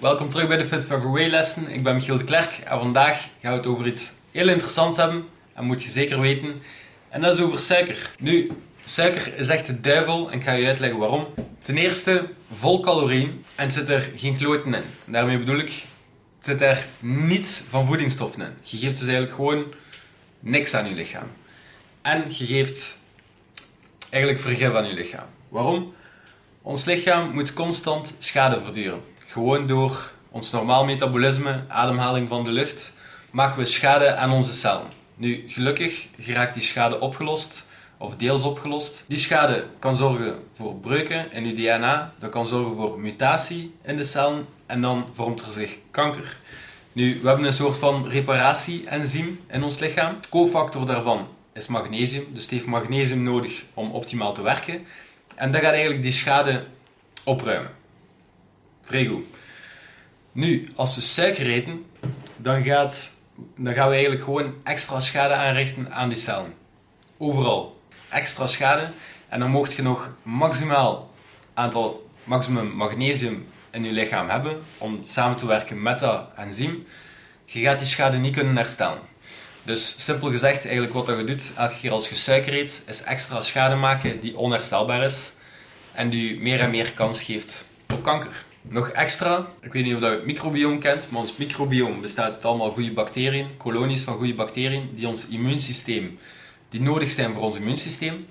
welkom terug bij de Fit for Way lessen. Ik ben Michiel de Klerk en vandaag gaan we het over iets heel interessants hebben. En moet je zeker weten. En dat is over suiker. Nu, suiker is echt de duivel en ik ga je uitleggen waarom. Ten eerste, vol calorieën en zit er geen kloten in. Daarmee bedoel ik, zit er niets van voedingsstoffen in. Je geeft dus eigenlijk gewoon niks aan je lichaam. En je geeft eigenlijk vergif aan je lichaam. Waarom? Ons lichaam moet constant schade verduren. Gewoon door ons normaal metabolisme, ademhaling van de lucht, maken we schade aan onze cellen. Nu, gelukkig geraakt die schade opgelost, of deels opgelost. Die schade kan zorgen voor breuken in uw DNA, dat kan zorgen voor mutatie in de cellen en dan vormt er zich kanker. Nu, we hebben een soort van reparatie-enzym in ons lichaam. De cofactor daarvan is magnesium, dus het heeft magnesium nodig om optimaal te werken. En dat gaat eigenlijk die schade opruimen. Vrij. Nu, als we suiker eten, dan, gaat, dan gaan we eigenlijk gewoon extra schade aanrichten aan die cellen. Overal. Extra schade. En dan mocht je nog maximaal aantal maximum magnesium in je lichaam hebben om samen te werken met dat enzym. Je gaat die schade niet kunnen herstellen. Dus simpel gezegd, eigenlijk wat je doet elke keer als je suiker eet, is extra schade maken die onherstelbaar is en die meer en meer kans geeft op kanker. Nog extra, ik weet niet of je het microbiome kent, maar ons microbiome bestaat uit allemaal goede bacteriën, kolonies van goede bacteriën, die ons immuunsysteem, die nodig zijn voor ons immuunsysteem.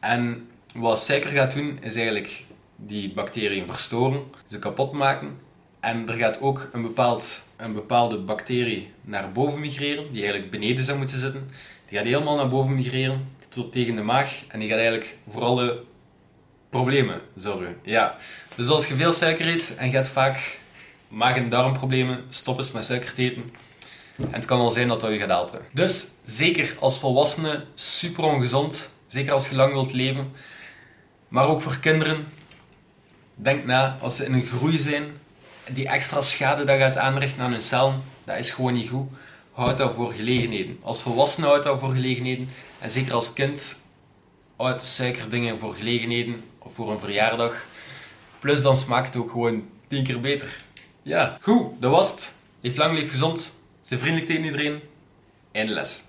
En wat suiker gaat doen, is eigenlijk die bacteriën verstoren, ze kapot maken. En er gaat ook een, bepaald, een bepaalde bacterie naar boven migreren, die eigenlijk beneden zou moeten zitten. Die gaat helemaal naar boven migreren, tot tegen de maag. En die gaat eigenlijk voor alle problemen zorgen. Ja. Dus als je veel suiker eet en je hebt vaak maag- en darmproblemen, stop eens met suiker te eten. En het kan al zijn dat dat je gaat helpen. Dus zeker als volwassene super ongezond. Zeker als je lang wilt leven. Maar ook voor kinderen. Denk na, als ze in een groei zijn, die extra schade dat gaat aanrichten aan hun cellen, dat is gewoon niet goed. Houd dat voor gelegenheden. Als volwassene houd dat voor gelegenheden. En zeker als kind, suikerdingen voor gelegenheden of voor een verjaardag. Plus dan smaakt het ook gewoon tien keer beter. Ja, goed, dat was het. Leef lang, leef gezond. Zijn vriendelijk tegen iedereen. Einde les.